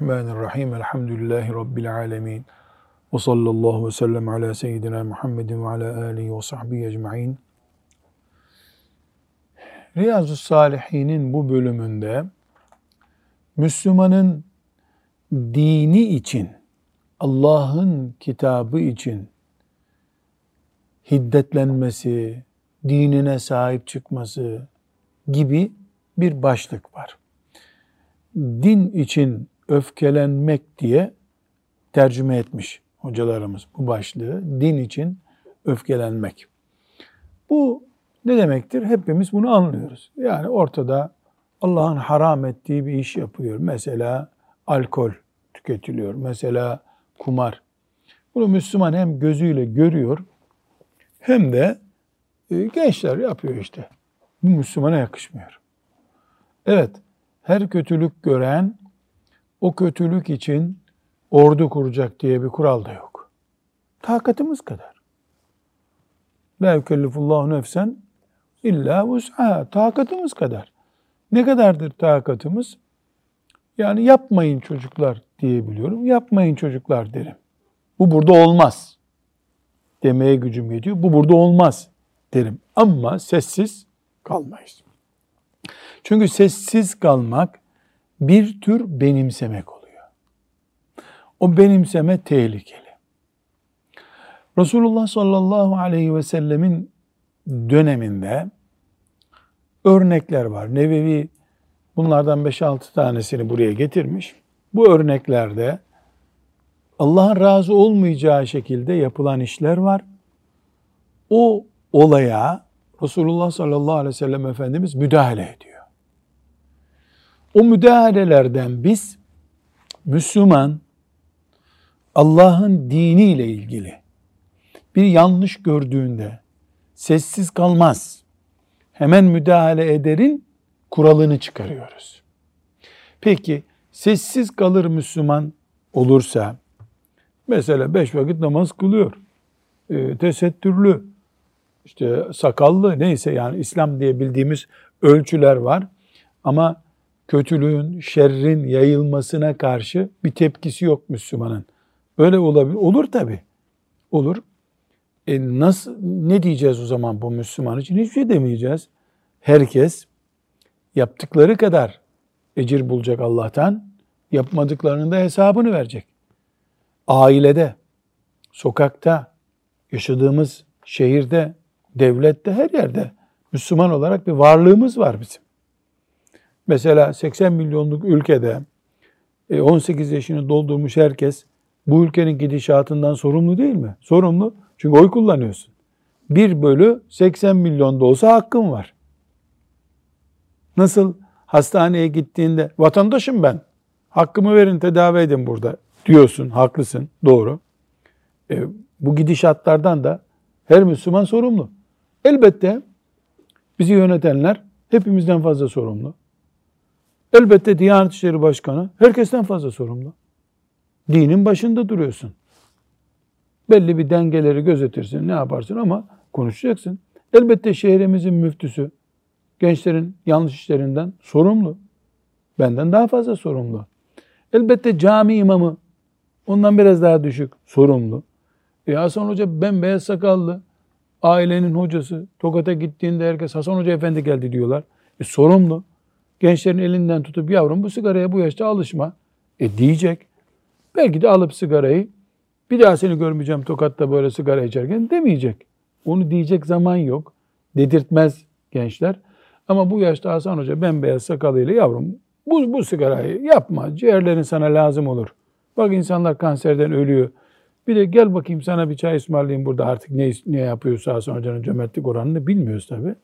Bismillahirrahmanirrahim. Elhamdülillahi Rabbil alemin. Ve sallallahu ve sellem ala seyyidina Muhammedin ve ala alihi ve sahbihi ecma'in. Riyazu Salihin'in bu bölümünde Müslümanın dini için, Allah'ın kitabı için hiddetlenmesi, dinine sahip çıkması gibi bir başlık var din için öfkelenmek diye tercüme etmiş hocalarımız bu başlığı. Din için öfkelenmek. Bu ne demektir? Hepimiz bunu anlıyoruz. Yani ortada Allah'ın haram ettiği bir iş yapılıyor. Mesela alkol tüketiliyor. Mesela kumar. Bunu Müslüman hem gözüyle görüyor hem de e, gençler yapıyor işte. Bu Müslümana yakışmıyor. Evet, her kötülük gören o kötülük için ordu kuracak diye bir kural da yok. Takatımız kadar. La yükellifullahu nefsen illa vus'aha. Takatımız kadar. Ne kadardır takatımız? Yani yapmayın çocuklar diyebiliyorum. Yapmayın çocuklar derim. Bu burada olmaz. Demeye gücüm yetiyor. Bu burada olmaz derim. Ama sessiz kalmayız. Çünkü sessiz kalmak bir tür benimsemek oluyor. O benimseme tehlikeli. Resulullah sallallahu aleyhi ve sellemin döneminde örnekler var. Nevevi bunlardan 5-6 tanesini buraya getirmiş. Bu örneklerde Allah'ın razı olmayacağı şekilde yapılan işler var. O olaya Resulullah sallallahu aleyhi ve sellem Efendimiz müdahale ediyor. O müdahalelerden biz Müslüman Allah'ın diniyle ilgili bir yanlış gördüğünde sessiz kalmaz. Hemen müdahale ederin kuralını çıkarıyoruz. Peki sessiz kalır Müslüman olursa mesela beş vakit namaz kılıyor. E, tesettürlü, işte sakallı neyse yani İslam diye bildiğimiz ölçüler var. Ama kötülüğün, şerrin yayılmasına karşı bir tepkisi yok Müslümanın. Öyle olabilir. Olur tabi. Olur. E nasıl, ne diyeceğiz o zaman bu Müslüman için? Hiçbir şey demeyeceğiz. Herkes yaptıkları kadar ecir bulacak Allah'tan, yapmadıklarının da hesabını verecek. Ailede, sokakta, yaşadığımız şehirde, devlette, her yerde Müslüman olarak bir varlığımız var bizim. Mesela 80 milyonluk ülkede 18 e, yaşını doldurmuş herkes bu ülkenin gidişatından sorumlu değil mi? Sorumlu. Çünkü oy kullanıyorsun. 1 bölü 80 milyon da olsa hakkın var. Nasıl hastaneye gittiğinde vatandaşım ben, hakkımı verin tedavi edin burada diyorsun, haklısın, doğru. E, bu gidişatlardan da her Müslüman sorumlu. Elbette bizi yönetenler hepimizden fazla sorumlu. Elbette Diyanet İşleri Başkanı herkesten fazla sorumlu. Dinin başında duruyorsun. Belli bir dengeleri gözetirsin, ne yaparsın ama konuşacaksın. Elbette şehrimizin müftüsü gençlerin yanlış işlerinden sorumlu. Benden daha fazla sorumlu. Elbette cami imamı ondan biraz daha düşük sorumlu. E Hasan Hoca bembeyaz sakallı, ailenin hocası. Tokat'a gittiğinde herkes Hasan Hoca efendi geldi diyorlar. E sorumlu gençlerin elinden tutup yavrum bu sigaraya bu yaşta alışma e diyecek. Belki de alıp sigarayı bir daha seni görmeyeceğim Tokat'ta böyle sigara içerken demeyecek. Onu diyecek zaman yok. Dedirtmez gençler. Ama bu yaşta Hasan Hoca bembeyaz sakalıyla yavrum bu, bu sigarayı yapma. Ciğerlerin sana lazım olur. Bak insanlar kanserden ölüyor. Bir de gel bakayım sana bir çay ısmarlayayım burada artık ne, ne yapıyorsa Hasan Hoca'nın cömertlik oranını bilmiyoruz tabii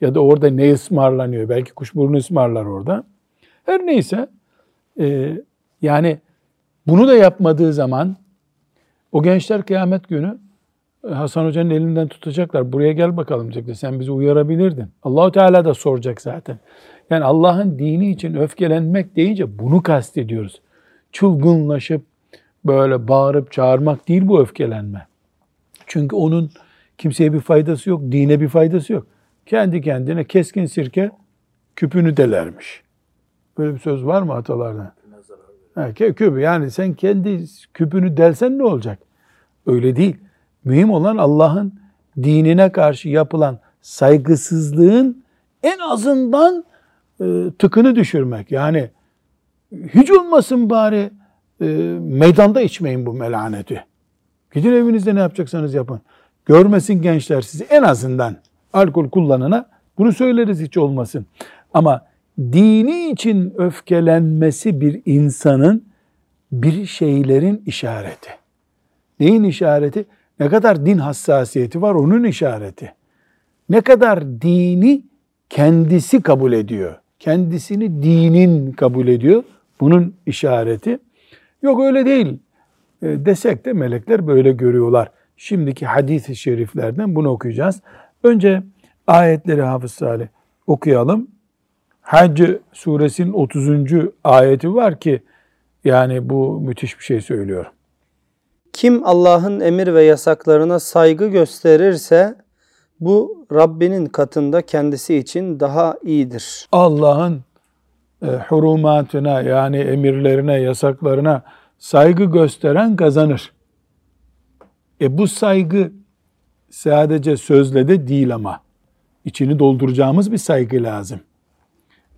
ya da orada ne ısmarlanıyor? Belki kuşburnu ısmarlar orada. Her neyse e, yani bunu da yapmadığı zaman o gençler kıyamet günü e, Hasan Hoca'nın elinden tutacaklar. Buraya gel bakalım diyecekler. Sen bizi uyarabilirdin. Allahu Teala da soracak zaten. Yani Allah'ın dini için öfkelenmek deyince bunu kastediyoruz. Çılgınlaşıp böyle bağırıp çağırmak değil bu öfkelenme. Çünkü onun kimseye bir faydası yok, dine bir faydası yok kendi kendine keskin sirke küpünü delermiş. Böyle bir söz var mı atalardan? Ha, küp yani sen kendi küpünü delsen ne olacak? Öyle değil. Mühim olan Allah'ın dinine karşı yapılan saygısızlığın en azından e, tıkını düşürmek. Yani hiç olmasın bari e, meydanda içmeyin bu melaneti. Gidin evinizde ne yapacaksanız yapın. Görmesin gençler sizi en azından alkol kullanana bunu söyleriz hiç olmasın. Ama dini için öfkelenmesi bir insanın bir şeylerin işareti. Neyin işareti? Ne kadar din hassasiyeti var onun işareti. Ne kadar dini kendisi kabul ediyor. Kendisini dinin kabul ediyor. Bunun işareti. Yok öyle değil e, desek de melekler böyle görüyorlar. Şimdiki hadis-i şeriflerden bunu okuyacağız. Önce ayetleri Hafız Salih okuyalım. Hac suresinin 30. ayeti var ki yani bu müthiş bir şey söylüyor. Kim Allah'ın emir ve yasaklarına saygı gösterirse bu Rabbinin katında kendisi için daha iyidir. Allah'ın e, hurumatına yani emirlerine, yasaklarına saygı gösteren kazanır. E bu saygı sadece sözle de değil ama içini dolduracağımız bir saygı lazım.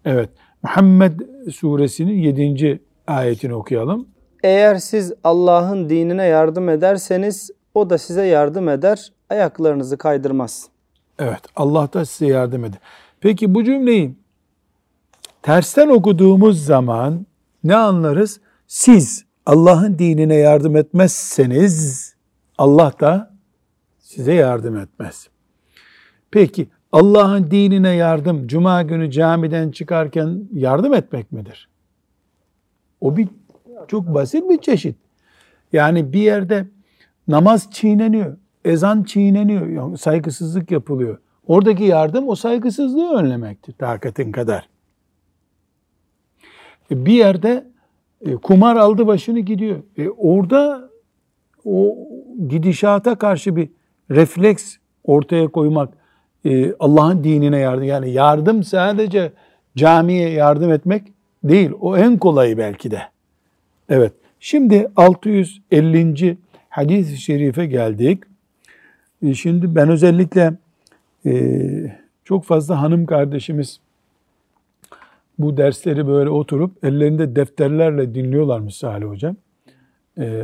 Evet. Muhammed suresinin 7. ayetini okuyalım. Eğer siz Allah'ın dinine yardım ederseniz o da size yardım eder, ayaklarınızı kaydırmaz. Evet, Allah da size yardım eder. Peki bu cümleyi tersten okuduğumuz zaman ne anlarız? Siz Allah'ın dinine yardım etmezseniz Allah da size yardım etmez. Peki Allah'ın dinine yardım cuma günü camiden çıkarken yardım etmek midir? O bir çok basit bir çeşit. Yani bir yerde namaz çiğneniyor, ezan çiğneniyor, yani saygısızlık yapılıyor. Oradaki yardım o saygısızlığı önlemektir takatin kadar. E, bir yerde e, kumar aldı başını gidiyor. E, orada o gidişata karşı bir refleks ortaya koymak e, Allah'ın dinine yardım. Yani yardım sadece camiye yardım etmek değil. O en kolayı belki de. Evet. Şimdi 650. hadis-i şerife geldik. E, şimdi ben özellikle e, çok fazla hanım kardeşimiz bu dersleri böyle oturup ellerinde defterlerle dinliyorlarmış Salih Hocam.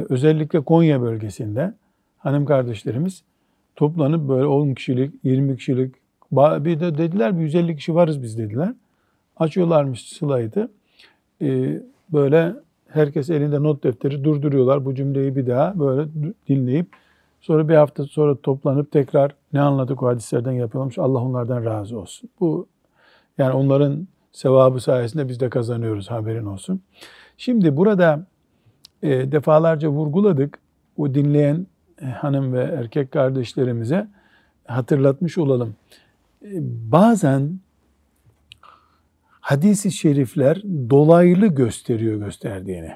Özellikle Konya bölgesinde hanım kardeşlerimiz toplanıp böyle 10 kişilik, 20 kişilik, bir de dediler bir 150 kişi varız biz dediler. Açıyorlarmış slaydı. Ee, böyle herkes elinde not defteri durduruyorlar. Bu cümleyi bir daha böyle dinleyip sonra bir hafta sonra toplanıp tekrar ne anladık o hadislerden yapıyormuş. Allah onlardan razı olsun. Bu yani onların sevabı sayesinde biz de kazanıyoruz haberin olsun. Şimdi burada e, defalarca vurguladık. O dinleyen hanım ve erkek kardeşlerimize hatırlatmış olalım. E, bazen hadisi şerifler dolaylı gösteriyor gösterdiğini.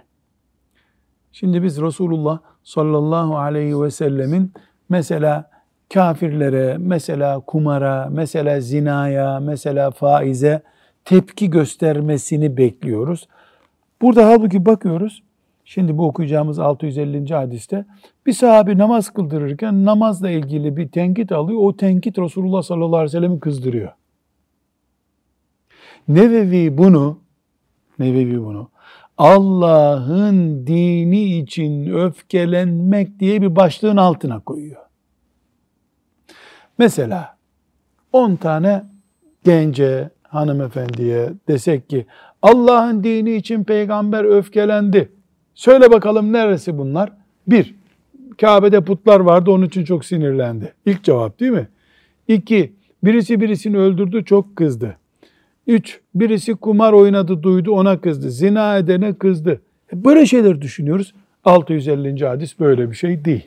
Şimdi biz Resulullah sallallahu aleyhi ve sellemin mesela kafirlere, mesela kumara, mesela zinaya, mesela faize tepki göstermesini bekliyoruz. Burada halbuki bakıyoruz. Şimdi bu okuyacağımız 650. hadiste bir sahabi namaz kıldırırken namazla ilgili bir tenkit alıyor. O tenkit Resulullah sallallahu aleyhi ve sellem'i kızdırıyor. Nevevi bunu Nevevi bunu Allah'ın dini için öfkelenmek diye bir başlığın altına koyuyor. Mesela 10 tane gence, hanımefendiye desek ki Allah'ın dini için peygamber öfkelendi. Söyle bakalım neresi bunlar? Bir, Kabe'de putlar vardı onun için çok sinirlendi. İlk cevap değil mi? İki, birisi birisini öldürdü çok kızdı. Üç, birisi kumar oynadı duydu ona kızdı. Zina edene kızdı. E, böyle şeyler düşünüyoruz. 650. hadis böyle bir şey değil.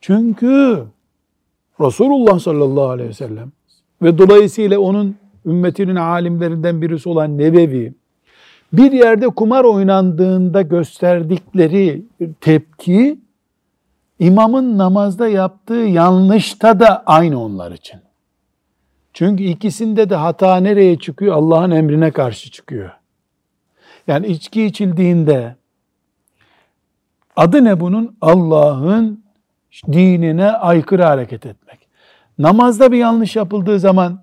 Çünkü Resulullah sallallahu aleyhi ve sellem ve dolayısıyla onun ümmetinin alimlerinden birisi olan Nebevi, bir yerde kumar oynandığında gösterdikleri tepki, imamın namazda yaptığı yanlışta da aynı onlar için. Çünkü ikisinde de hata nereye çıkıyor? Allah'ın emrine karşı çıkıyor. Yani içki içildiğinde Adı ne bunun? Allah'ın dinine aykırı hareket etmek. Namazda bir yanlış yapıldığı zaman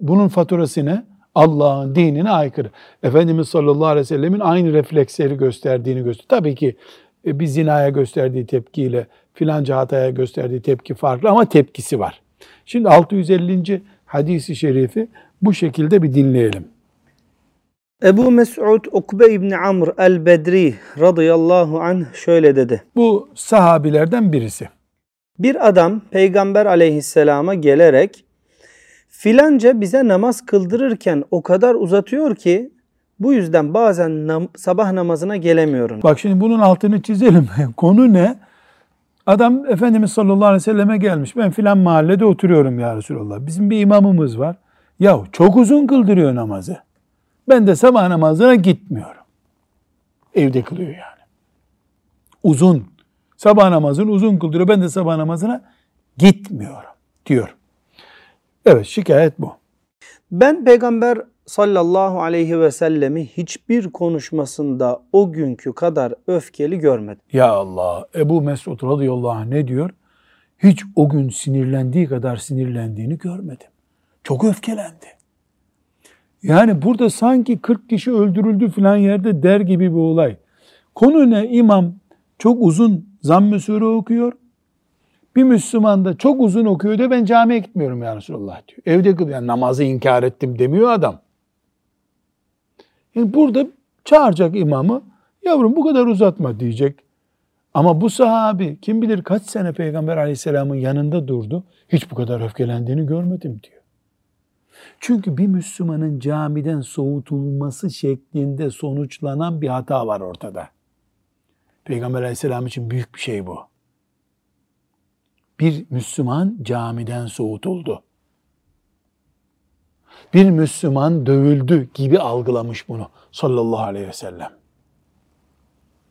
bunun faturası ne? Allah'ın dinine aykırı. Efendimiz sallallahu aleyhi ve sellemin aynı refleksleri gösterdiğini gösteriyor. Tabii ki e, bir zinaya gösterdiği tepkiyle filanca hataya gösterdiği tepki farklı ama tepkisi var. Şimdi 650. hadisi şerifi bu şekilde bir dinleyelim. Ebu Mes'ud Ukbe İbni Amr el-Bedri radıyallahu anh şöyle dedi. Bu sahabilerden birisi. Bir adam Peygamber aleyhisselama gelerek filanca bize namaz kıldırırken o kadar uzatıyor ki bu yüzden bazen nam- sabah namazına gelemiyorum. Bak şimdi bunun altını çizelim. Konu ne? Adam Efendimiz sallallahu aleyhi ve selleme gelmiş. Ben filan mahallede oturuyorum ya Resulallah. Bizim bir imamımız var. Yahu çok uzun kıldırıyor namazı. Ben de sabah namazına gitmiyorum. Evde kılıyor yani. Uzun. Sabah namazını uzun kıldırıyor. Ben de sabah namazına gitmiyorum diyor. Evet şikayet bu. Ben Peygamber sallallahu aleyhi ve sellemi hiçbir konuşmasında o günkü kadar öfkeli görmedim. Ya Allah Ebu Mesud radıyallahu anh ne diyor? Hiç o gün sinirlendiği kadar sinirlendiğini görmedim. Çok öfkelendi. Yani burada sanki 40 kişi öldürüldü filan yerde der gibi bir olay. Konu ne? İmam çok uzun zamm-ı sure okuyor. Bir Müslüman da çok uzun okuyor da ben camiye gitmiyorum ya Resulallah diyor. Evde kılıyor. Yani namazı inkar ettim demiyor adam. Yani burada çağıracak imamı yavrum bu kadar uzatma diyecek. Ama bu sahabi kim bilir kaç sene Peygamber aleyhisselamın yanında durdu. Hiç bu kadar öfkelendiğini görmedim diyor. Çünkü bir Müslümanın camiden soğutulması şeklinde sonuçlanan bir hata var ortada. Peygamber aleyhisselam için büyük bir şey bu. Bir Müslüman camiden soğutuldu. Bir Müslüman dövüldü gibi algılamış bunu sallallahu aleyhi ve sellem.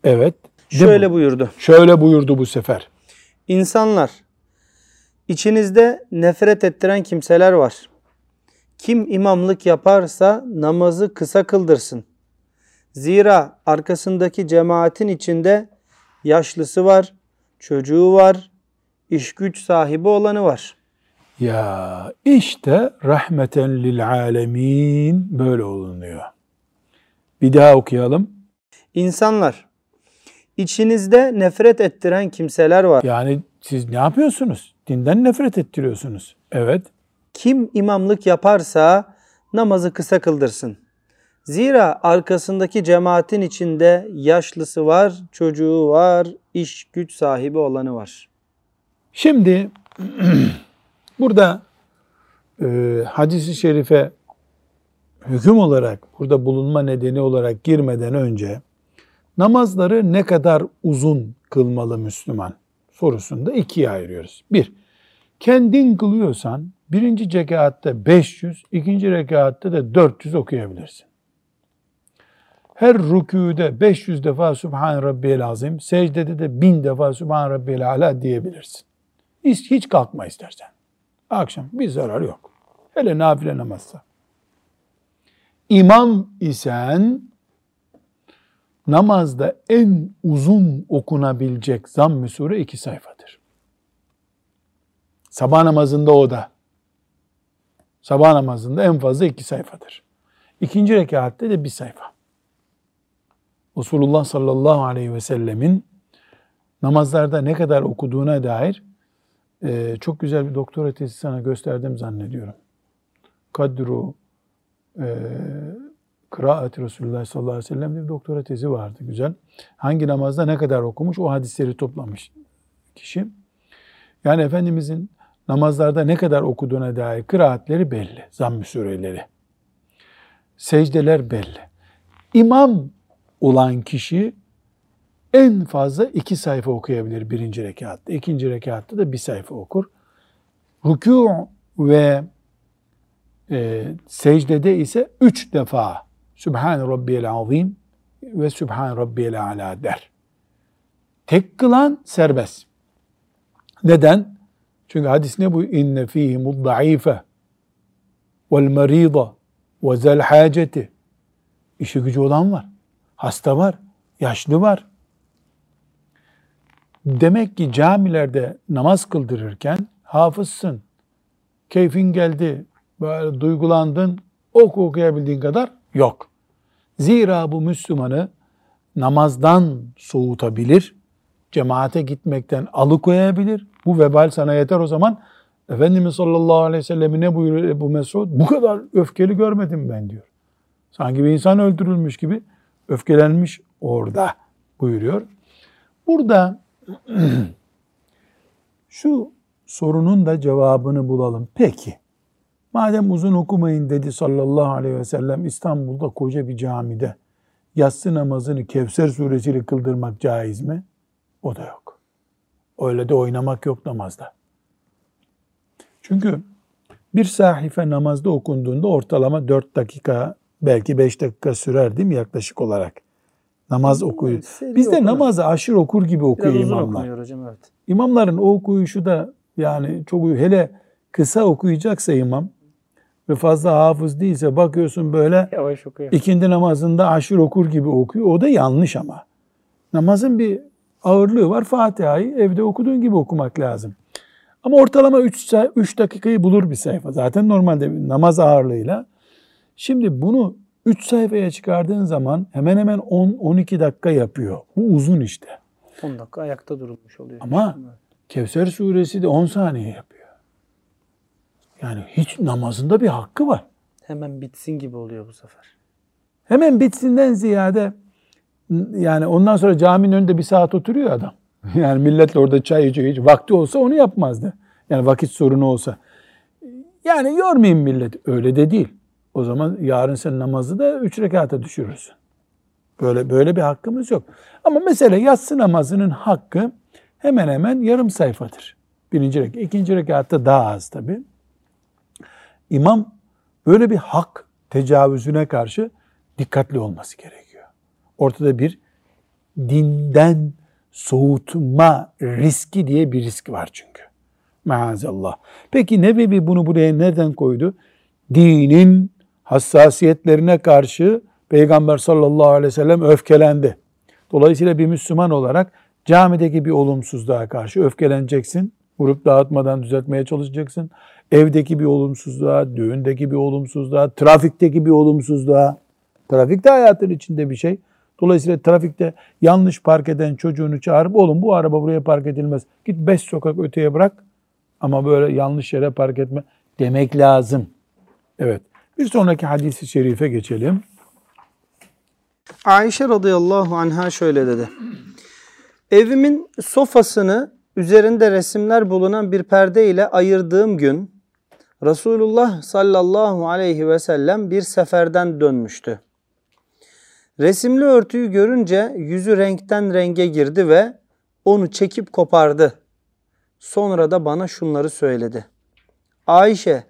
Evet. Şöyle buyurdu. Şöyle buyurdu bu sefer. İnsanlar, içinizde nefret ettiren kimseler var. Kim imamlık yaparsa namazı kısa kıldırsın. Zira arkasındaki cemaatin içinde yaşlısı var, çocuğu var, iş güç sahibi olanı var. Ya işte rahmeten lil alemin böyle olunuyor. Bir daha okuyalım. İnsanlar, içinizde nefret ettiren kimseler var. Yani siz ne yapıyorsunuz? Dinden nefret ettiriyorsunuz. Evet. Kim imamlık yaparsa namazı kısa kıldırsın. Zira arkasındaki cemaatin içinde yaşlısı var, çocuğu var, iş güç sahibi olanı var. Şimdi burada e, hadisi şerife hüküm olarak burada bulunma nedeni olarak girmeden önce namazları ne kadar uzun kılmalı Müslüman sorusunda ikiye ayırıyoruz. Bir, kendin kılıyorsan birinci rekatta 500, ikinci rekatta da 400 okuyabilirsin. Her rükûde 500 defa Subhan Rabbiyel Azim, secdede de 1000 defa Subhan Rabbiyel Ala diyebilirsin. Hiç, kalkma istersen. Akşam bir zarar yok. Hele nafile namazsa. İmam isen namazda en uzun okunabilecek zamm-ı sure iki sayfadır. Sabah namazında o da. Sabah namazında en fazla iki sayfadır. İkinci rekatte de bir sayfa. Resulullah sallallahu aleyhi ve sellemin namazlarda ne kadar okuduğuna dair e, çok güzel bir doktora tezi sana gösterdim zannediyorum. Kadru e, Kıraat Resulullah sallallahu aleyhi ve sellem bir doktora tezi vardı güzel. Hangi namazda ne kadar okumuş o hadisleri toplamış kişi. Yani Efendimizin namazlarda ne kadar okuduğuna dair kıraatleri belli. Zamm-ı sureleri. Secdeler belli. İmam olan kişi en fazla iki sayfa okuyabilir birinci rekatta. İkinci rekatta da bir sayfa okur. Rükû ve e, secdede ise üç defa Sübhan Rabbiyel Azim ve Sübhan Rabbiyel Ala der. Tek kılan serbest. Neden? Çünkü hadis ne bu? İnne fihi muddaife vel marida ve zel haceti. İşi gücü olan var. Hasta var. Yaşlı var. Demek ki camilerde namaz kıldırırken hafızsın, keyfin geldi, böyle duygulandın, oku okuyabildiğin kadar yok. Zira bu Müslümanı namazdan soğutabilir, cemaate gitmekten alıkoyabilir. Bu vebal sana yeter o zaman. Efendimiz sallallahu aleyhi ve sellem ne buyuruyor bu Mesud? Bu kadar öfkeli görmedim ben diyor. Sanki bir insan öldürülmüş gibi öfkelenmiş orada buyuruyor. Burada şu sorunun da cevabını bulalım. Peki, madem uzun okumayın dedi sallallahu aleyhi ve sellem İstanbul'da koca bir camide yatsı namazını Kevser suresiyle kıldırmak caiz mi? O da yok. Öyle de oynamak yok namazda. Çünkü bir sahife namazda okunduğunda ortalama 4 dakika belki 5 dakika sürer değil mi yaklaşık olarak? Namaz okuyor. Biz de namazı aşırı okur gibi okuyor Biraz imamlar. okunuyor hocam evet. İmamların o okuyuşu da yani çok hele kısa okuyacaksa imam ve fazla hafız değilse bakıyorsun böyle Yavaş okuyor. ikindi namazında aşırı okur gibi okuyor. O da yanlış ama. Namazın bir ağırlığı var. Fatiha'yı evde okuduğun gibi okumak lazım. Ama ortalama 3, 3 dakikayı bulur bir sayfa. Zaten normalde bir namaz ağırlığıyla. Şimdi bunu 3 sayfaya çıkardığın zaman hemen hemen 10-12 dakika yapıyor. Bu uzun işte. 10 dakika ayakta durulmuş oluyor. Ama Kevser suresi de 10 saniye yapıyor. Yani hiç namazında bir hakkı var. Hemen bitsin gibi oluyor bu sefer. Hemen bitsinden ziyade yani ondan sonra caminin önünde bir saat oturuyor adam. Yani milletle orada çay içiyor. Hiç vakti olsa onu yapmazdı. Yani vakit sorunu olsa. Yani yormayayım millet. Öyle de değil. O zaman yarın sen namazı da üç rekata düşürürsün. Böyle böyle bir hakkımız yok. Ama mesela yatsı namazının hakkı hemen hemen yarım sayfadır. Birinci rekat. ikinci rekatta daha az tabi. İmam böyle bir hak tecavüzüne karşı dikkatli olması gerekiyor. Ortada bir dinden soğutma riski diye bir risk var çünkü. Maazallah. Peki Nebevi bunu buraya neden koydu? Dinin hassasiyetlerine karşı Peygamber sallallahu aleyhi ve sellem öfkelendi. Dolayısıyla bir Müslüman olarak camideki bir olumsuzluğa karşı öfkeleneceksin. Vurup dağıtmadan düzeltmeye çalışacaksın. Evdeki bir olumsuzluğa, düğündeki bir olumsuzluğa, trafikteki bir olumsuzluğa. Trafik de hayatın içinde bir şey. Dolayısıyla trafikte yanlış park eden çocuğunu çağırıp oğlum bu araba buraya park edilmez. Git beş sokak öteye bırak ama böyle yanlış yere park etme demek lazım. Evet. Bir sonraki hadisi şerife geçelim. Ayşe radıyallahu anha şöyle dedi. Evimin sofasını üzerinde resimler bulunan bir perde ile ayırdığım gün Resulullah sallallahu aleyhi ve sellem bir seferden dönmüştü. Resimli örtüyü görünce yüzü renkten renge girdi ve onu çekip kopardı. Sonra da bana şunları söyledi. Ayşe,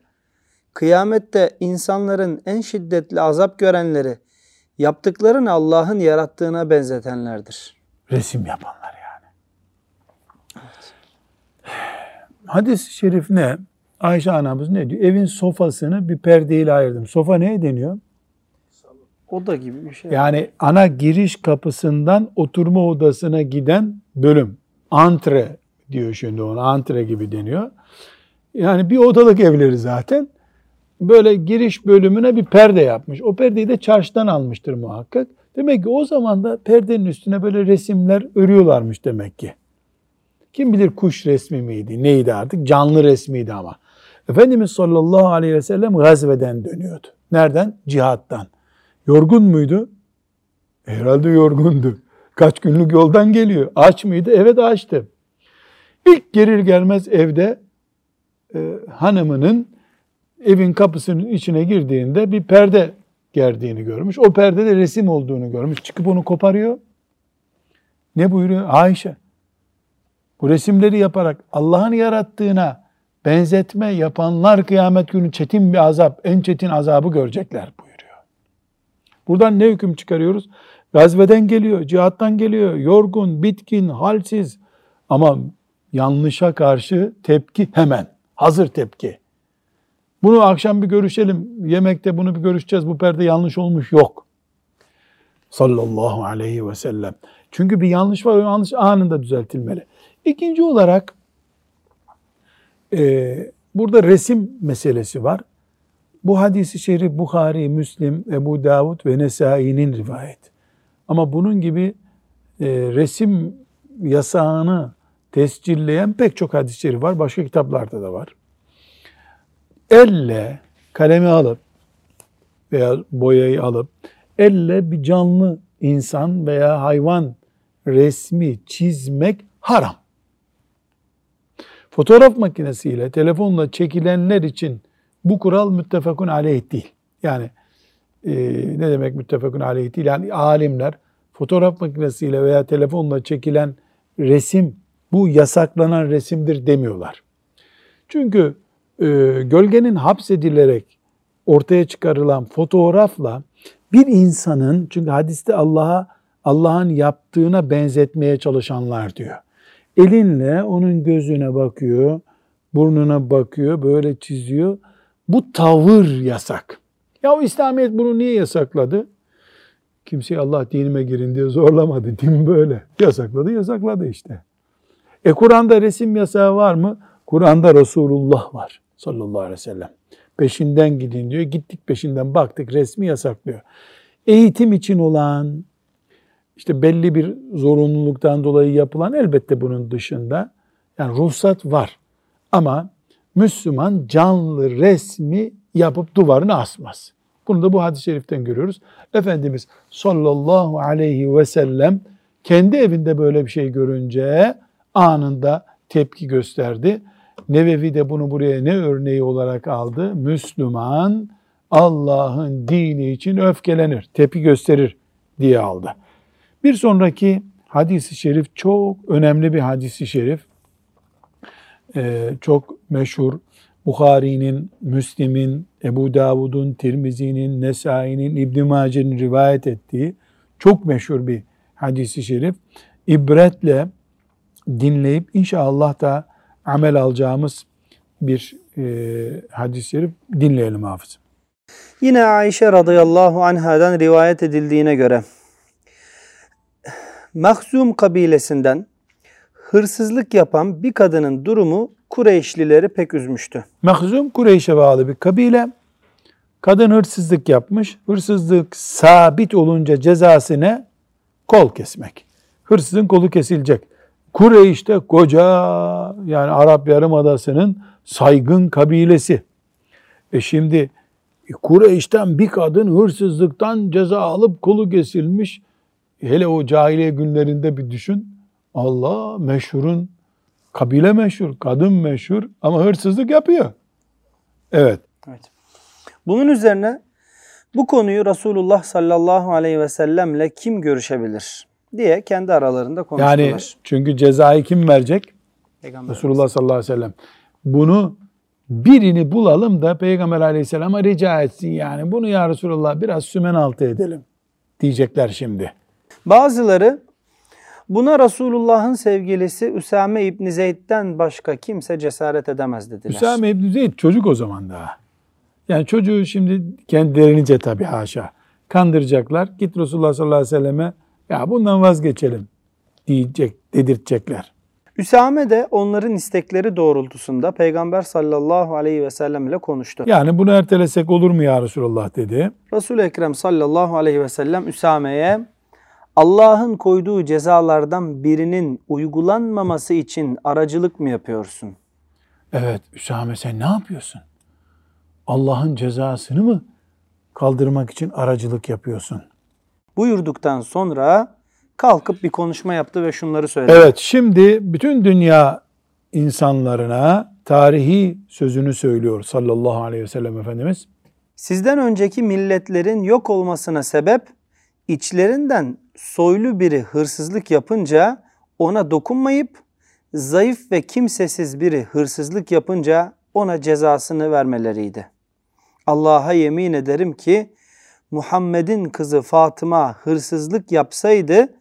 kıyamette insanların en şiddetli azap görenleri yaptıklarını Allah'ın yarattığına benzetenlerdir. Resim yapanlar yani. Hadis-i şerif ne? Ayşe anamız ne diyor? Evin sofasını bir perdeyle ayırdım. Sofa neye deniyor? Oda gibi bir şey. Yani ana giriş kapısından oturma odasına giden bölüm. Antre diyor şimdi ona. Antre gibi deniyor. Yani bir odalık evleri zaten. Böyle giriş bölümüne bir perde yapmış. O perdeyi de çarşıdan almıştır muhakkak. Demek ki o zaman da perdenin üstüne böyle resimler örüyorlarmış demek ki. Kim bilir kuş resmi miydi, neydi artık? Canlı resmiydi ama. Efendimiz sallallahu aleyhi ve sellem gazveden dönüyordu. Nereden? Cihattan. Yorgun muydu? Herhalde yorgundu. Kaç günlük yoldan geliyor. Aç mıydı? Evet açtı. İlk gelir gelmez evde e, hanımının evin kapısının içine girdiğinde bir perde gerdiğini görmüş. O perdede resim olduğunu görmüş. Çıkıp onu koparıyor. Ne buyuruyor? Ayşe. Bu resimleri yaparak Allah'ın yarattığına benzetme yapanlar kıyamet günü çetin bir azap, en çetin azabı görecekler buyuruyor. Buradan ne hüküm çıkarıyoruz? Gazveden geliyor, cihattan geliyor, yorgun, bitkin, halsiz ama yanlışa karşı tepki hemen, hazır tepki. Bunu akşam bir görüşelim, yemekte bunu bir görüşeceğiz, bu perde yanlış olmuş yok. Sallallahu aleyhi ve sellem. Çünkü bir yanlış var, o yanlış anında düzeltilmeli. İkinci olarak e, burada resim meselesi var. Bu hadisi şerif Bukhari, Müslim, Ebu Davud ve Nesai'nin rivayet. Ama bunun gibi e, resim yasağını tescilleyen pek çok hadis-i var. Başka kitaplarda da var. Elle kalemi alıp veya boyayı alıp elle bir canlı insan veya hayvan resmi çizmek haram. Fotoğraf makinesiyle, telefonla çekilenler için bu kural müttefakun aleyh değil. Yani e, ne demek müttefakun aleyh değil? Yani alimler fotoğraf makinesiyle veya telefonla çekilen resim bu yasaklanan resimdir demiyorlar. Çünkü gölgenin hapsedilerek ortaya çıkarılan fotoğrafla bir insanın çünkü hadiste Allah'a Allah'ın yaptığına benzetmeye çalışanlar diyor. Elinle onun gözüne bakıyor, burnuna bakıyor, böyle çiziyor. Bu tavır yasak. Ya o İslamiyet bunu niye yasakladı? Kimseyi Allah dinime girin diye zorlamadı. Din böyle. Yasakladı, yasakladı işte. E Kur'an'da resim yasağı var mı? Kur'an'da Resulullah var sallallahu aleyhi ve sellem. Peşinden gidin diyor. Gittik peşinden baktık resmi yasaklıyor. Eğitim için olan, işte belli bir zorunluluktan dolayı yapılan elbette bunun dışında yani ruhsat var. Ama Müslüman canlı resmi yapıp duvarına asmaz. Bunu da bu hadis-i şeriften görüyoruz. Efendimiz sallallahu aleyhi ve sellem kendi evinde böyle bir şey görünce anında tepki gösterdi. Nevevi de bunu buraya ne örneği olarak aldı? Müslüman Allah'ın dini için öfkelenir, tepki gösterir diye aldı. Bir sonraki hadisi şerif çok önemli bir hadisi şerif. Ee, çok meşhur. Bukhari'nin, Müslim'in, Ebu Davud'un, Tirmizi'nin, Nesai'nin, İbn Mace'nin rivayet ettiği çok meşhur bir hadisi şerif. İbretle dinleyip inşallah da amel alacağımız bir e, hadis-i şerif dinleyelim hafız. Yine Ayşe radıyallahu anhadan rivayet edildiğine göre Mahzum kabilesinden hırsızlık yapan bir kadının durumu Kureyşlileri pek üzmüştü. Mahzum Kureyş'e bağlı bir kabile. Kadın hırsızlık yapmış. Hırsızlık sabit olunca cezası Kol kesmek. Hırsızın kolu kesilecek. Kureyş'te koca yani Arap Yarımadası'nın saygın kabilesi. E şimdi Kureyş'ten bir kadın hırsızlıktan ceza alıp kolu kesilmiş. Hele o cahiliye günlerinde bir düşün. Allah meşhurun, kabile meşhur, kadın meşhur ama hırsızlık yapıyor. Evet. Evet. Bunun üzerine bu konuyu Resulullah sallallahu aleyhi ve sellemle kim görüşebilir diye kendi aralarında konuştular. Yani çünkü cezayı kim verecek? Peygamber Resulullah sallallahu aleyhi ve sellem. Bunu birini bulalım da Peygamber aleyhisselama rica etsin yani. Bunu ya Resulullah biraz sümen altı edelim diyecekler şimdi. Bazıları buna Resulullah'ın sevgilisi Üsame İbni Zeyd'den başka kimse cesaret edemez dediler. Üsame İbni Zeyd çocuk o zaman daha. Yani çocuğu şimdi kendilerince tabii haşa kandıracaklar. Git Resulullah sallallahu aleyhi ve selleme ya bundan vazgeçelim diyecek, dedirtecekler. Üsame de onların istekleri doğrultusunda Peygamber sallallahu aleyhi ve sellem ile konuştu. Yani bunu ertelesek olur mu ya Resulullah dedi. Resul-i Ekrem sallallahu aleyhi ve sellem Üsame'ye Allah'ın koyduğu cezalardan birinin uygulanmaması için aracılık mı yapıyorsun? Evet Üsame sen ne yapıyorsun? Allah'ın cezasını mı kaldırmak için aracılık yapıyorsun? Buyurduktan sonra kalkıp bir konuşma yaptı ve şunları söyledi. Evet şimdi bütün dünya insanlarına tarihi sözünü söylüyor sallallahu aleyhi ve sellem Efendimiz. Sizden önceki milletlerin yok olmasına sebep içlerinden soylu biri hırsızlık yapınca ona dokunmayıp zayıf ve kimsesiz biri hırsızlık yapınca ona cezasını vermeleriydi. Allah'a yemin ederim ki Muhammed'in kızı Fatıma hırsızlık yapsaydı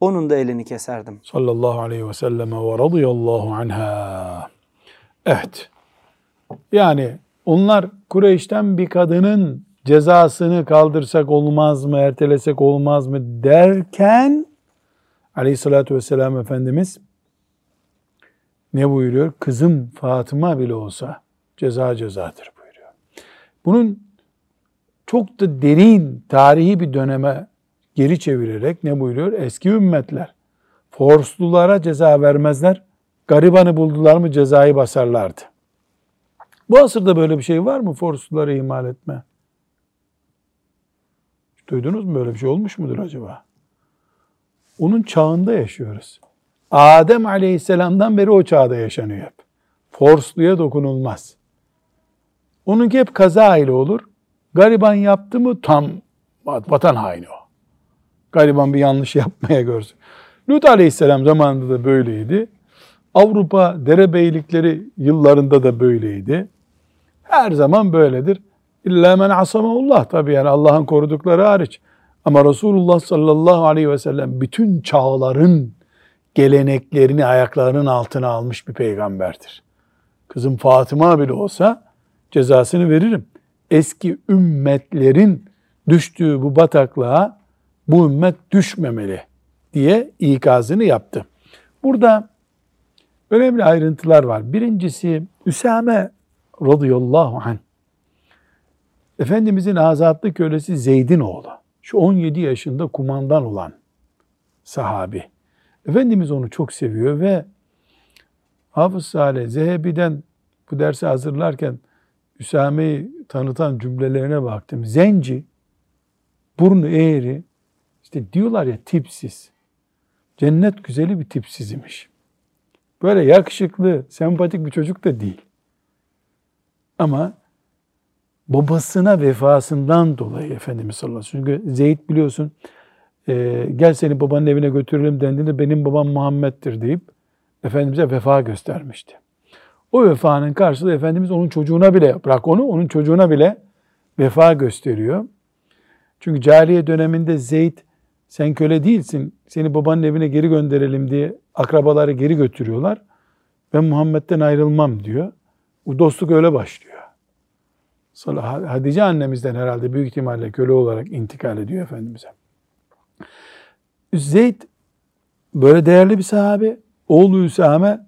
onun da elini keserdim. Sallallahu aleyhi ve selleme ve radıyallahu anha. Evet. Yani onlar Kureyş'ten bir kadının cezasını kaldırsak olmaz mı, ertelesek olmaz mı derken aleyhissalatü vesselam Efendimiz ne buyuruyor? Kızım Fatıma bile olsa ceza cezadır buyuruyor. Bunun çok da derin tarihi bir döneme geri çevirerek ne buyuruyor? Eski ümmetler forslulara ceza vermezler. Garibanı buldular mı cezayı basarlardı. Bu asırda böyle bir şey var mı? Forsluları ihmal etme. Duydunuz mu böyle bir şey olmuş mudur acaba? Onun çağında yaşıyoruz. Adem aleyhisselamdan beri o çağda yaşanıyor hep. Forsluya dokunulmaz. Onunki hep kaza ile olur. Gariban yaptı mı tam vatan haini o. Gariban bir yanlış yapmaya görsün. Lut aleyhisselam zamanında da böyleydi. Avrupa derebeylikleri yıllarında da böyleydi. Her zaman böyledir. İlla men asamahullah tabi yani Allah'ın korudukları hariç. Ama Resulullah sallallahu aleyhi ve sellem bütün çağların geleneklerini ayaklarının altına almış bir peygamberdir. Kızım Fatıma bile olsa cezasını veririm. Eski ümmetlerin düştüğü bu bataklığa bu ümmet düşmemeli diye ikazını yaptı. Burada önemli ayrıntılar var. Birincisi Üsame radıyallahu anh Efendimizin azatlı kölesi Zeyd'in oğlu. Şu 17 yaşında kumandan olan sahabi. Efendimiz onu çok seviyor ve Hafız Salih Zehebi'den bu dersi hazırlarken Üsame'yi tanıtan cümlelerine baktım. Zenci, burnu eğri, işte diyorlar ya tipsiz. Cennet güzeli bir tipsiz imiş. Böyle yakışıklı, sempatik bir çocuk da değil. Ama babasına vefasından dolayı Efendimiz sallallahu aleyhi ve sellem. Çünkü Zeyd biliyorsun e, gel seni babanın evine götürelim dendiğinde benim babam Muhammed'dir deyip Efendimiz'e vefa göstermişti. O vefanın karşılığı Efendimiz onun çocuğuna bile, bırak onu, onun çocuğuna bile vefa gösteriyor. Çünkü cariye döneminde Zeyd sen köle değilsin, seni babanın evine geri gönderelim diye akrabaları geri götürüyorlar. Ben Muhammed'den ayrılmam diyor. Bu dostluk öyle başlıyor. Hadice annemizden herhalde büyük ihtimalle köle olarak intikal ediyor Efendimiz'e. Zeyd böyle değerli bir sahabe. Oğlu Üsame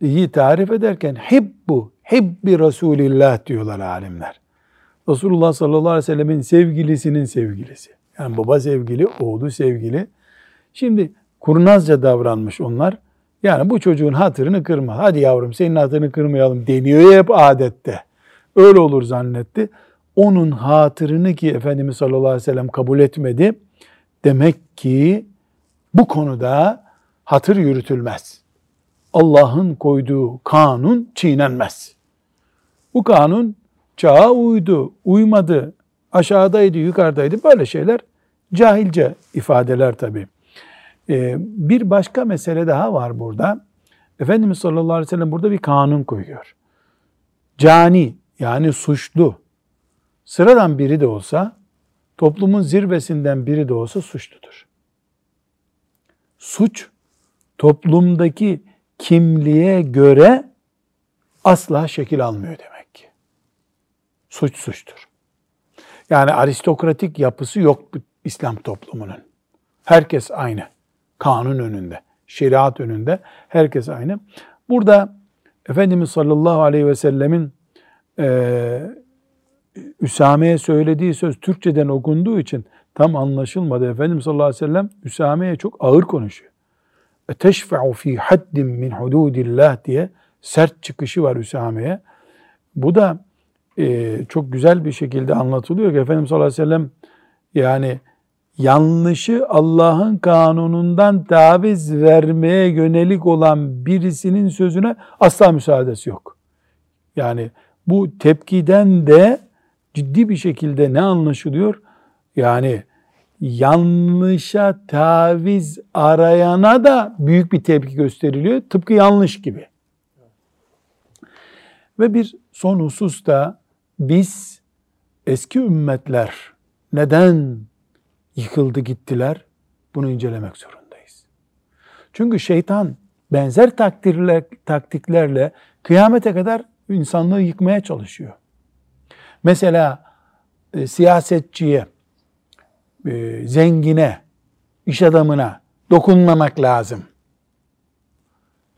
iyi tarif ederken hibbu, hibbi Resulillah diyorlar alimler. Resulullah sallallahu aleyhi ve sellemin sevgilisinin sevgilisi. Yani baba sevgili, oğlu sevgili. Şimdi kurnazca davranmış onlar. Yani bu çocuğun hatırını kırma. Hadi yavrum senin hatırını kırmayalım deniyor hep adette. Öyle olur zannetti. Onun hatırını ki Efendimiz sallallahu aleyhi ve sellem kabul etmedi. Demek ki bu konuda hatır yürütülmez. Allah'ın koyduğu kanun çiğnenmez. Bu kanun çağa uydu, uymadı, aşağıdaydı, yukarıdaydı böyle şeyler cahilce ifadeler tabi. Ee, bir başka mesele daha var burada. Efendimiz sallallahu aleyhi ve sellem burada bir kanun koyuyor. Cani yani suçlu sıradan biri de olsa toplumun zirvesinden biri de olsa suçludur. Suç toplumdaki kimliğe göre asla şekil almıyor demek ki. Suç suçtur. Yani aristokratik yapısı yok İslam toplumunun. Herkes aynı. Kanun önünde, şeriat önünde herkes aynı. Burada Efendimiz sallallahu aleyhi ve sellemin e, Üsame'ye söylediği söz Türkçeden okunduğu için tam anlaşılmadı. Efendimiz sallallahu aleyhi ve sellem Üsame'ye çok ağır konuşuyor. Teşfe'u fi haddin min hududillah diye sert çıkışı var Üsame'ye. Bu da e, çok güzel bir şekilde anlatılıyor ki Efendimiz sallallahu aleyhi ve sellem yani yanlışı Allah'ın kanunundan taviz vermeye yönelik olan birisinin sözüne asla müsaadesi yok. Yani bu tepkiden de ciddi bir şekilde ne anlaşılıyor? Yani yanlışa taviz arayana da büyük bir tepki gösteriliyor. Tıpkı yanlış gibi. Ve bir son husus da biz eski ümmetler neden yıkıldı gittiler? Bunu incelemek zorundayız. Çünkü şeytan benzer taktikler, taktiklerle kıyamete kadar insanlığı yıkmaya çalışıyor. Mesela e, siyasetçiye, e, zengine, iş adamına dokunmamak lazım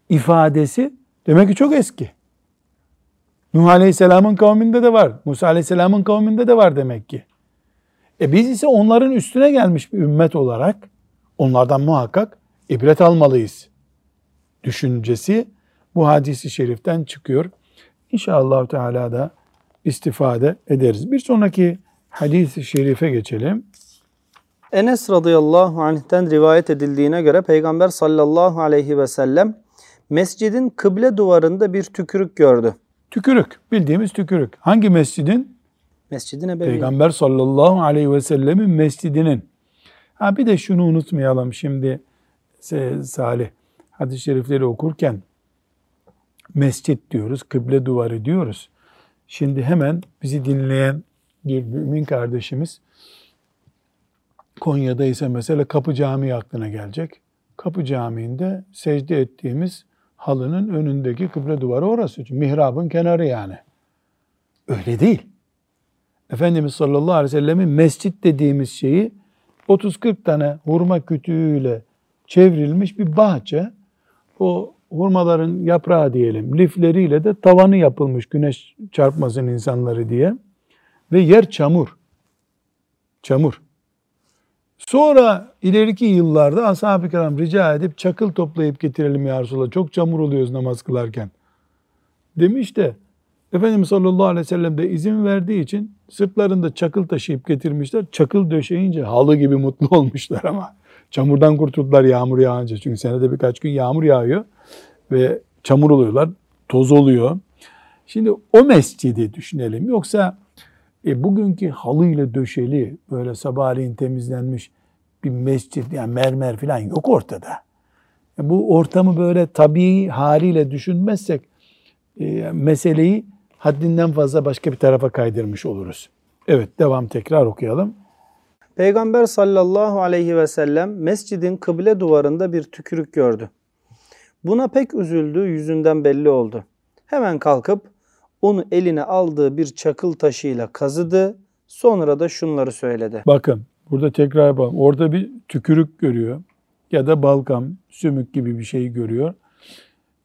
ifadesi Demek ki çok eski. Nuh Aleyhisselam'ın kavminde de var. Musa Aleyhisselam'ın kavminde de var demek ki. E biz ise onların üstüne gelmiş bir ümmet olarak onlardan muhakkak ibret almalıyız. Düşüncesi bu hadisi şeriften çıkıyor. İnşallah Teala da istifade ederiz. Bir sonraki hadis-i şerife geçelim. Enes radıyallahu anh'ten rivayet edildiğine göre Peygamber sallallahu aleyhi ve sellem mescidin kıble duvarında bir tükürük gördü. Tükürük, bildiğimiz tükürük. Hangi mescidin? Mescidin ebeveyn. Peygamber sallallahu aleyhi ve sellemin mescidinin. Ha bir de şunu unutmayalım şimdi Salih hadis-i şerifleri okurken mescit diyoruz, kıble duvarı diyoruz. Şimdi hemen bizi dinleyen bir mümin kardeşimiz Konya'da ise mesela Kapı Camii aklına gelecek. Kapı Camii'nde secde ettiğimiz halının önündeki kıble duvarı orası. Mihrabın kenarı yani. Öyle değil. Efendimiz sallallahu aleyhi ve sellemin mescit dediğimiz şeyi 30-40 tane hurma kütüğüyle çevrilmiş bir bahçe. O hurmaların yaprağı diyelim, lifleriyle de tavanı yapılmış güneş çarpmasın insanları diye. Ve yer çamur. Çamur. Sonra ileriki yıllarda ashab-ı kiram rica edip çakıl toplayıp getirelim ya Resulallah. Çok çamur oluyoruz namaz kılarken. Demiş de Efendimiz sallallahu aleyhi ve sellem de izin verdiği için sırtlarında çakıl taşıyıp getirmişler. Çakıl döşeyince halı gibi mutlu olmuşlar ama. Çamurdan kurtuldular yağmur yağınca. Çünkü senede birkaç gün yağmur yağıyor ve çamur oluyorlar, toz oluyor. Şimdi o mescidi düşünelim. Yoksa e, bugünkü halıyla döşeli, böyle sabahleyin temizlenmiş bir mescit, yani mermer falan yok ortada. E, bu ortamı böyle tabii haliyle düşünmezsek e, meseleyi haddinden fazla başka bir tarafa kaydırmış oluruz. Evet, devam tekrar okuyalım. Peygamber sallallahu aleyhi ve sellem mescidin kıble duvarında bir tükürük gördü. Buna pek üzüldü, yüzünden belli oldu. Hemen kalkıp onu eline aldığı bir çakıl taşıyla kazıdı. Sonra da şunları söyledi. Bakın burada tekrar yapalım. Orada bir tükürük görüyor ya da balgam, sümük gibi bir şey görüyor.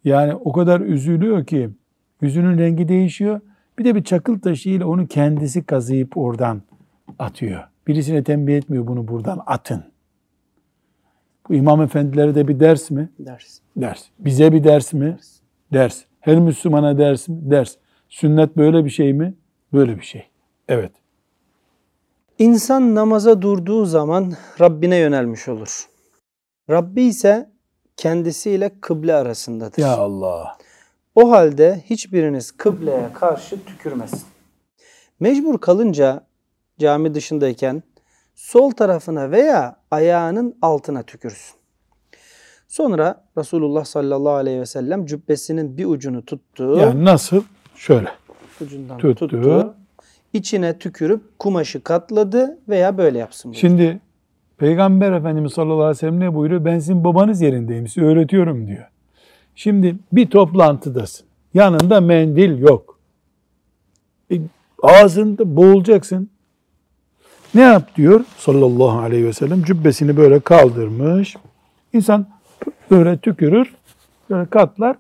Yani o kadar üzülüyor ki yüzünün rengi değişiyor. Bir de bir çakıl taşıyla onu kendisi kazıyıp oradan atıyor. Birisine tembih etmiyor bunu buradan atın. Bu imam efendilere de bir ders mi? Ders. Ders. Bize bir ders mi? Ders. ders. Her Müslümana ders mi? Ders. Sünnet böyle bir şey mi? Böyle bir şey. Evet. İnsan namaza durduğu zaman Rabbine yönelmiş olur. Rabbi ise kendisiyle kıble arasındadır. Ya Allah. O halde hiçbiriniz kıbleye karşı tükürmesin. Mecbur kalınca cami dışındayken sol tarafına veya ayağının altına tükürsün. Sonra Resulullah sallallahu aleyhi ve sellem cübbesinin bir ucunu tuttu. Yani nasıl? Şöyle. Ucundan tuttu. tuttu. İçine tükürüp kumaşı katladı veya böyle yapsın. Buyurdu. Şimdi Peygamber Efendimiz sallallahu aleyhi ve sellem ne buyuruyor? Ben sizin babanız yerindeyim, size öğretiyorum diyor. Şimdi bir toplantıdasın. Yanında mendil yok. E, ağzında boğulacaksın. Ne yap diyor sallallahu aleyhi ve sellem? Cübbesini böyle kaldırmış. İnsan böyle tükürür, böyle katlar.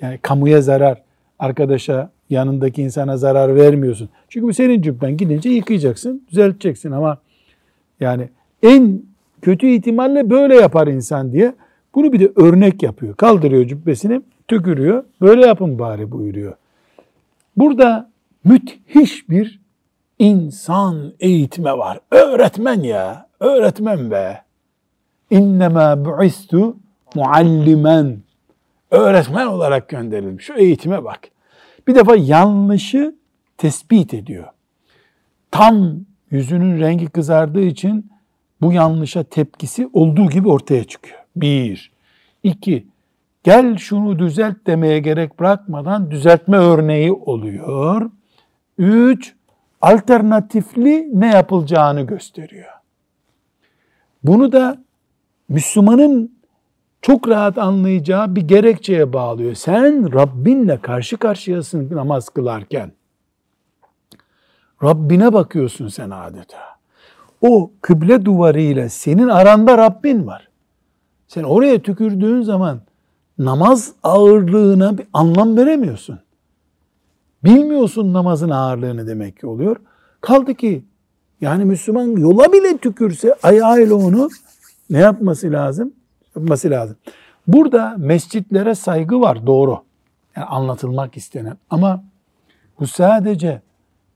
Yani kamuya zarar, arkadaşa, yanındaki insana zarar vermiyorsun. Çünkü bu senin cübben gidince yıkayacaksın, düzelteceksin ama yani en kötü ihtimalle böyle yapar insan diye bunu bir de örnek yapıyor. Kaldırıyor cübbesini, tükürüyor. Böyle yapın bari buyuruyor. Burada müthiş bir insan eğitme var. Öğretmen ya. Öğretmen be. İnnemâ bu'istu muallimen. Öğretmen olarak gönderilmiş. Şu eğitime bak. Bir defa yanlışı tespit ediyor. Tam yüzünün rengi kızardığı için bu yanlışa tepkisi olduğu gibi ortaya çıkıyor. Bir. iki. Gel şunu düzelt demeye gerek bırakmadan düzeltme örneği oluyor. Üç alternatifli ne yapılacağını gösteriyor. Bunu da Müslümanın çok rahat anlayacağı bir gerekçeye bağlıyor. Sen Rabbinle karşı karşıyasın namaz kılarken. Rabbine bakıyorsun sen adeta. O kıble duvarı ile senin aranda Rabbin var. Sen oraya tükürdüğün zaman namaz ağırlığına bir anlam veremiyorsun. Bilmiyorsun namazın ağırlığını demek ki oluyor. Kaldı ki yani Müslüman yola bile tükürse ayağıyla onu ne yapması lazım? Yapması lazım. Burada mescitlere saygı var doğru. Yani anlatılmak istenen. Ama bu sadece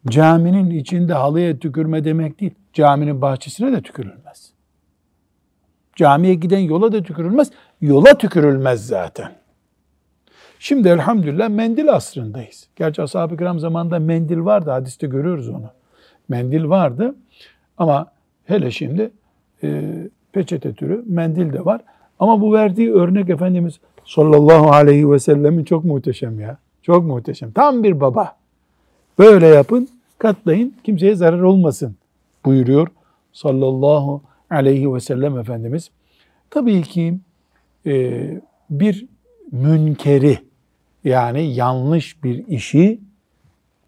caminin içinde halıya tükürme demek değil. Caminin bahçesine de tükürülmez. Camiye giden yola da tükürülmez. Yola tükürülmez zaten. Şimdi elhamdülillah mendil asrındayız. Gerçi ashab-ı kiram zamanında mendil vardı. Hadiste görüyoruz onu. Mendil vardı. Ama hele şimdi e, peçete türü mendil de var. Ama bu verdiği örnek Efendimiz sallallahu aleyhi ve sellemin çok muhteşem ya. Çok muhteşem. Tam bir baba. Böyle yapın, katlayın, kimseye zarar olmasın buyuruyor sallallahu aleyhi ve sellem Efendimiz. Tabii ki e, bir münkeri yani yanlış bir işi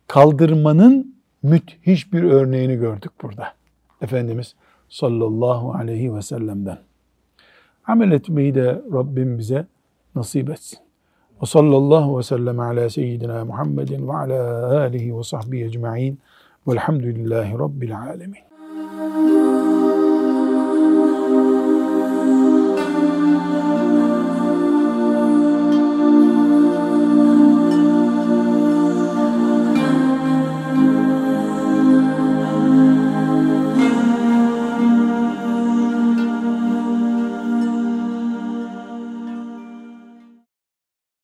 kaldırmanın müthiş bir örneğini gördük burada. Efendimiz sallallahu aleyhi ve sellem'den. Amel etmeyi de Rabbim bize nasip etsin. Ve sallallahu ve sellem ala seyyidina Muhammedin ve ala alihi ve sahbihi ecma'in velhamdülillahi rabbil alemin.